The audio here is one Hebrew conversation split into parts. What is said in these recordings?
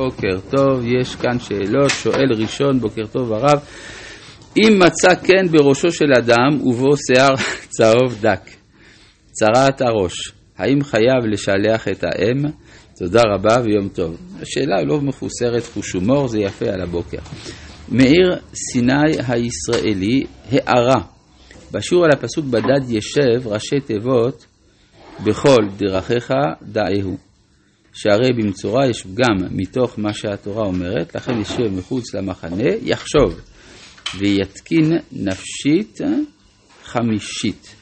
בוקר טוב, יש כאן שאלות, שואל ראשון, בוקר טוב הרב. אם מצא קן בראשו של אדם ובו שיער צהוב דק, צרעת הראש, האם חייב לשלח את האם? תודה רבה ויום טוב. השאלה לא מחוסרת חוש הומור, זה יפה על הבוקר. מאיר סיני הישראלי, הערה, בשיעור על הפסוק בדד ישב ראשי תיבות בכל דרכיך דאהו. שהרי במצורע יש פגם מתוך מה שהתורה אומרת, לכן ישב מחוץ למחנה, יחשוב ויתקין נפשית חמישית.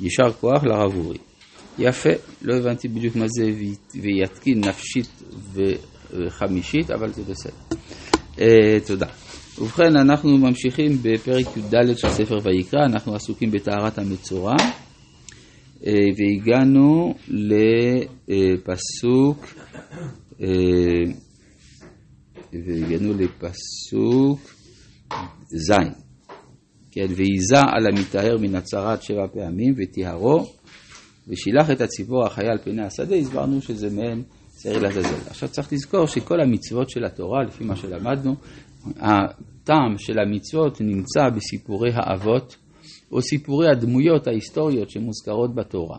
יישר כוח לרב אורי. יפה, לא הבנתי בדיוק מה זה ויתקין נפשית וחמישית, אבל זה בסדר. Uh, תודה. ובכן, אנחנו ממשיכים בפרק י"ד של ספר ויקרא, אנחנו עסוקים בטהרת המצורע. אה, והגענו לפסוק, אה, והגענו לפסוק ז', כן, וייזע על המטהר מן הצרת שבע פעמים וטיהרו, ושילח את הציפור החיה על פני השדה, הסברנו שזה מעין שעיר לעזאזל. עכשיו צריך לזכור שכל המצוות של התורה, לפי מה שלמדנו, הטעם של המצוות נמצא בסיפורי האבות או סיפורי הדמויות ההיסטוריות שמוזכרות בתורה.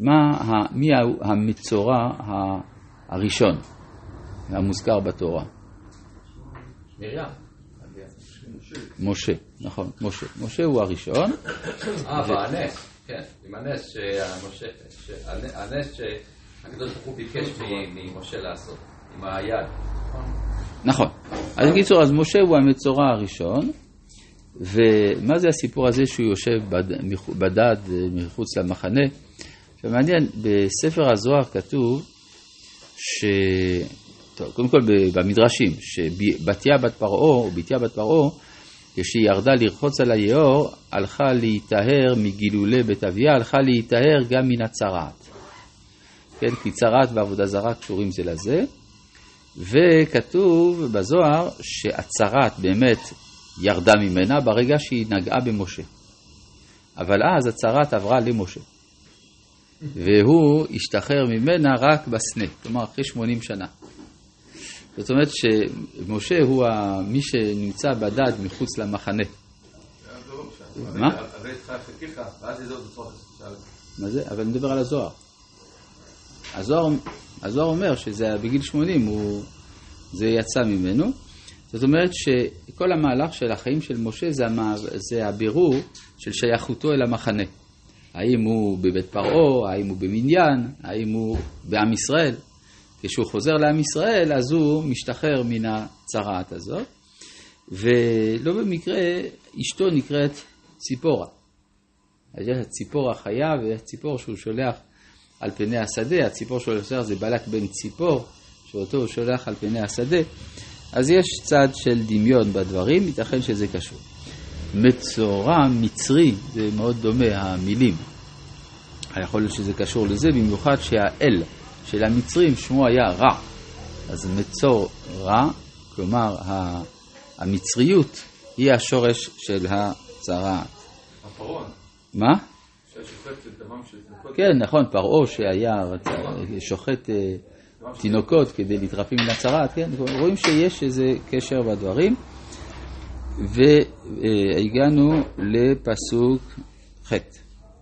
מה, מי המצורע הראשון המוזכר בתורה? מרים. משה, נכון, משה. משה הוא הראשון. אה, והנס, כן, עם הנס הנס שהקדוש ברוך הוא ביקש ממשה לעשות, עם היד. נכון. אז בקיצור, אז משה הוא המצורע הראשון, ומה זה הסיפור הזה שהוא יושב בדד מחוץ למחנה? עכשיו מעניין, בספר הזוהר כתוב ש... טוב, קודם כל במדרשים, שבתיה בת פרעה, או בתיה בת פרעה, כשהיא ירדה לרחוץ על היאור, הלכה להיטהר מגילולי בית אביה, הלכה להיטהר גם מן הצרעת. כן, כי צרעת ועבודה זרה קשורים זה לזה. וכתוב בזוהר שהצרעת באמת ירדה ממנה ברגע שהיא נגעה במשה. אבל אז הצרת עברה למשה. והוא השתחרר ממנה רק בסנה, כלומר אחרי 80 שנה. זאת אומרת שמשה הוא מי שנמצא בדד מחוץ למחנה. מה? מה זה? אבל אני מדבר על הזוהר. הזוהר, אומר שזה בגיל 80 הוא, זה יצא ממנו. זאת אומרת שכל המהלך של החיים של משה זה, המע... זה הבירור של שייכותו אל המחנה. האם הוא בבית פרעה, האם הוא במניין, האם הוא בעם ישראל. כשהוא חוזר לעם ישראל אז הוא משתחרר מן הצרעת הזאת, ולא במקרה אשתו נקראת ציפורה. אז יש ציפור החיה ויש ציפור שהוא שולח על פני השדה, הציפור שהוא שולח זה בלק בן ציפור, שאותו הוא שולח על פני השדה. אז יש צד של דמיון בדברים, ייתכן שזה קשור. מצורע מצרי, זה מאוד דומה, המילים. יכול להיות שזה קשור לזה, במיוחד שהאל של המצרים שמו היה רע. אז מצור רע, כלומר המצריות היא השורש של הצרעת. הפרעון. מה? כן, נכון, פרעה שהיה שוחט אה, תינוקות כדי להתרפא מן הצהרת, כן? רואים שיש איזה קשר בדברים. והגענו לפסוק ח'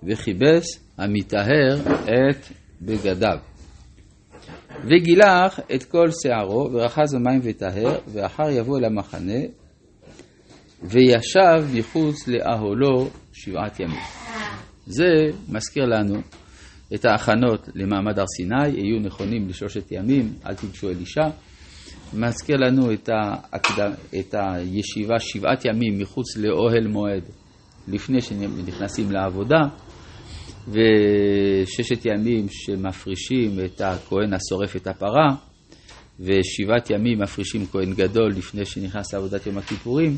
וכיבס המטהר את בגדיו. וגילח את כל שערו ורחז המים וטהר ואחר יבוא אל המחנה וישב מחוץ לאהולו שבעת ימים. זה מזכיר לנו את ההכנות למעמד הר סיני, יהיו נכונים לשלושת ימים, אל תיגשו אל אישה. מזכיר לנו את, ההקד... את הישיבה שבעת ימים מחוץ לאוהל מועד, לפני שנכנסים לעבודה, וששת ימים שמפרישים את הכהן השורף את הפרה, ושבעת ימים מפרישים כהן גדול לפני שנכנס לעבודת יום הכיפורים.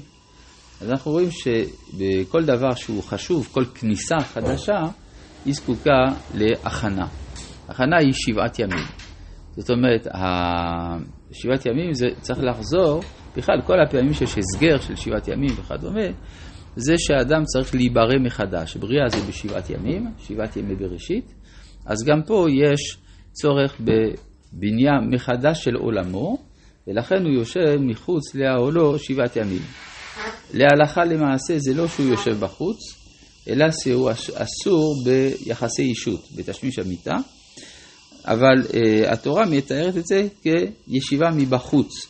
אז אנחנו רואים שבכל דבר שהוא חשוב, כל כניסה חדשה, היא זקוקה להכנה. הכנה היא שבעת ימים. זאת אומרת, שבעת ימים זה צריך לחזור, בכלל כל הפעמים שיש הסגר של שבעת ימים וכדומה, זה שהאדם צריך להיברא מחדש. בריאה זה בשבעת ימים, שבעת ימי בראשית, אז גם פה יש צורך בבנייה מחדש של עולמו, ולכן הוא יושב מחוץ לאוהלו שבעת ימים. להלכה למעשה זה לא שהוא יושב בחוץ, אלא שהוא אסור ביחסי אישות, בתשמיש המיטה, אבל uh, התורה מתארת את זה כישיבה מבחוץ,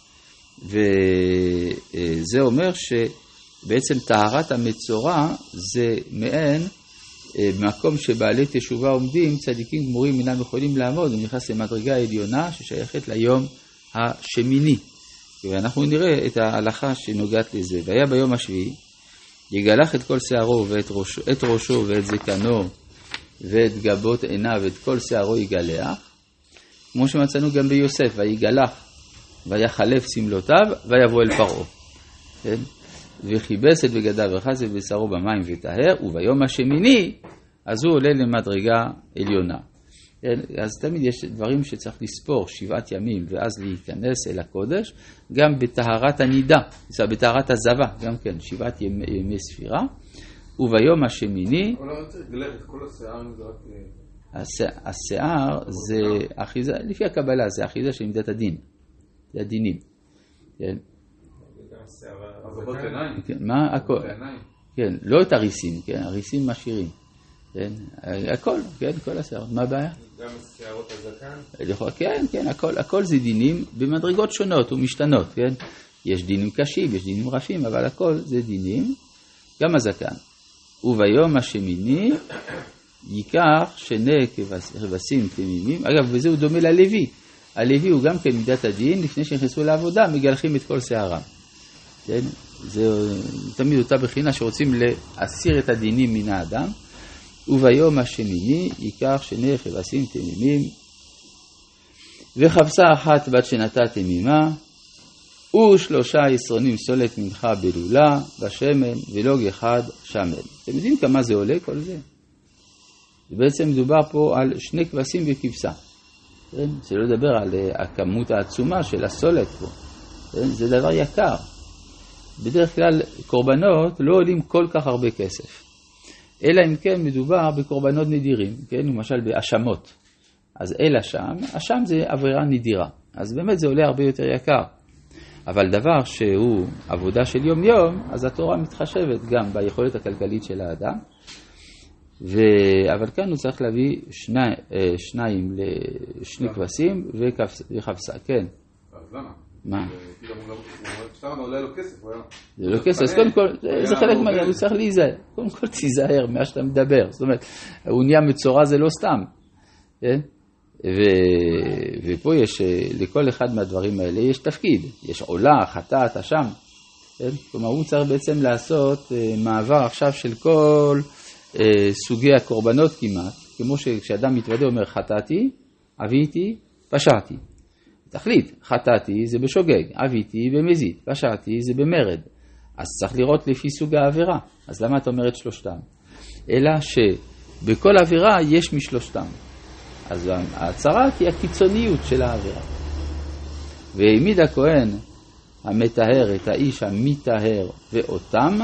וזה אומר שבעצם טהרת המצורע זה מעין uh, מקום שבעלי תשובה עומדים, צדיקים גמורים אינם יכולים לעמוד, הוא נכנס למדרגה עליונה ששייכת ליום השמיני. ואנחנו נראה את ההלכה שנוגעת לזה. והיה ביום השביעי, יגלח את כל שערו ואת ראשו, את ראשו ואת זקנו ואת גבות עיניו ואת כל שערו יגלח, כמו שמצאנו גם ביוסף, ויגלח ויחלף שמלותיו ויבוא אל פרעה. כן? וכיבס את בגדיו וחס את בשרו במים וטהר, וביום השמיני אז הוא עולה למדרגה עליונה. אז תמיד יש דברים שצריך לספור שבעת ימים ואז להיכנס אל הקודש, גם בטהרת הנידה, בטהרת הזבה, גם כן, שבעת ימי, ימי ספירה, וביום השמיני... השיער זה אחיזה, לפי הקבלה זה אחיזה של מידת הדין, זה הדינים. כן. כן מה? הכל. כן, לא את הריסים, כן, הריסים משאירים. כן, הכל, כן, כל השיער, מה הבעיה? גם שערות הזקן? כן, כן, הכל, הכל זה דינים במדרגות שונות ומשתנות, כן? יש דינים קשים, יש דינים רפים, אבל הכל זה דינים, גם הזקן. וביום השמיני ייקח שני כבשים תמימים, אגב, בזה הוא דומה ללוי. הלוי הוא גם כן מידת הדין, לפני שנכנסו לעבודה, מגלחים את כל שערם. כן? זה תמיד אותה בחינה שרוצים להסיר את הדינים מן האדם. וביום השמיני ייקח שני כבשים תמימים, וחבסה אחת בת שנתה תמימה, ושלושה יסרונים סולת מנחה בלולה, בשמן, ולוג אחד שמן. אתם יודעים כמה זה עולה כל זה? בעצם מדובר פה על שני כבשים וכבשה. כן? שלא לדבר על אה, הכמות העצומה של הסולת פה. כן? זה דבר יקר. בדרך כלל קורבנות לא עולים כל כך הרבה כסף. אלא אם כן מדובר בקורבנות נדירים, כן? למשל בהאשמות. אז אל אשם, אשם זה עבירה נדירה. אז באמת זה עולה הרבה יותר יקר. אבל דבר שהוא עבודה של יום-יום, אז התורה מתחשבת גם ביכולת הכלכלית של האדם. ו... אבל כאן הוא צריך להביא שני... אה, שניים לשני כבשים וחפסה, כן. אז למה? מה? סתם עולה לו כסף, זה לא כסף, אז קודם כל, זה חלק מה... הוא צריך להיזהר. קודם כל תיזהר ממה שאתה מדבר. זאת אומרת, הוא נהיה מצורע זה לא סתם. כן? ופה יש, לכל אחד מהדברים האלה יש תפקיד. יש עולה, חטאת, אשם. כן? כלומר, הוא צריך בעצם לעשות אה, מעבר עכשיו של כל אה, סוגי הקורבנות כמעט, כמו שכשאדם מתוודה אומר חטאתי, עוויתי, פשעתי. תחליט, חטאתי זה בשוגג, עוויתי במזיד, פשעתי זה במרד. אז צריך לראות לפי סוג העבירה. אז למה אתה אומר את שלושתם? אלא שבכל עבירה יש משלושתם. אז ההצהרה היא הקיצוניות של העבירה. והעמיד הכהן המטהר את האיש המטהר ואותם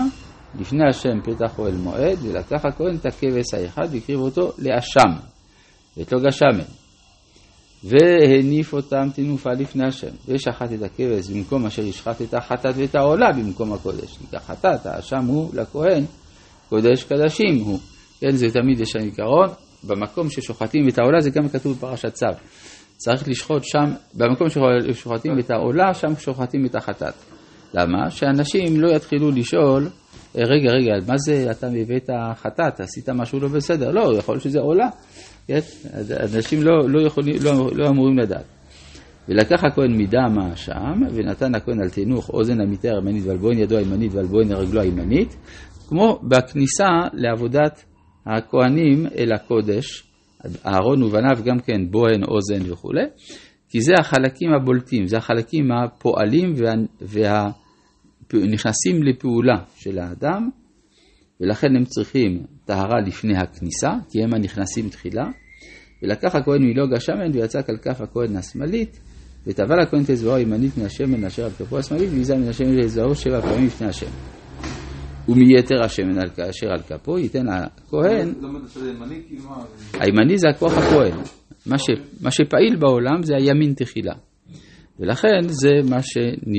לפני השם פתח אוהל מועד, ולקח הכהן את הכבש האחד והקריב אותו לאשם, ואת לא גשמן. והניף אותם תנופה לפני השם, ושחט את הכבש במקום אשר ישחט את החטאת ואת העולה במקום הקודש. כי כחטאת, האשם הוא לכהן, קודש קדשים הוא. כן, זה תמיד יש עיקרון, במקום ששוחטים את העולה, זה גם כתוב בפרשת צו. צריך לשחוט שם, במקום ששוחטים את העולה, שם שוחטים את החטאת. למה? שאנשים לא יתחילו לשאול, אה, רגע, רגע, מה זה אתה הבאת חטאת, עשית משהו לא בסדר? לא, יכול להיות שזה עולה. כן? אנשים לא, לא, יכולים, לא, לא אמורים לדעת. ולקח הכהן מדם האשם, ונתן הכהן על תינוך אוזן המיטה הימנית ועל בוין ידו הימנית ועל בוין רגלו הימנית, כמו בכניסה לעבודת הכהנים אל הקודש, אהרון ובניו גם כן בוהן, אוזן וכולי, כי זה החלקים הבולטים, זה החלקים הפועלים והנכנסים וה... לפעולה של האדם, ולכן הם צריכים טהרה לפני הכניסה, כי הם הנכנסים תחילה, ולקח הכהן מלוג השמן ויצק על כף הכהן השמאלית, וטבל הכהן את אצבעו הימנית מן השמן אשר על כפו השמאלית, ויזע מן השמן לאצבעו שבע פעמים לפני השם. ומיתר השמן אשר על כפו ייתן הכהן, הימני זה הכוח הכהן, מה, ש, מה שפעיל בעולם זה הימין תחילה. ולכן זה מה שנ...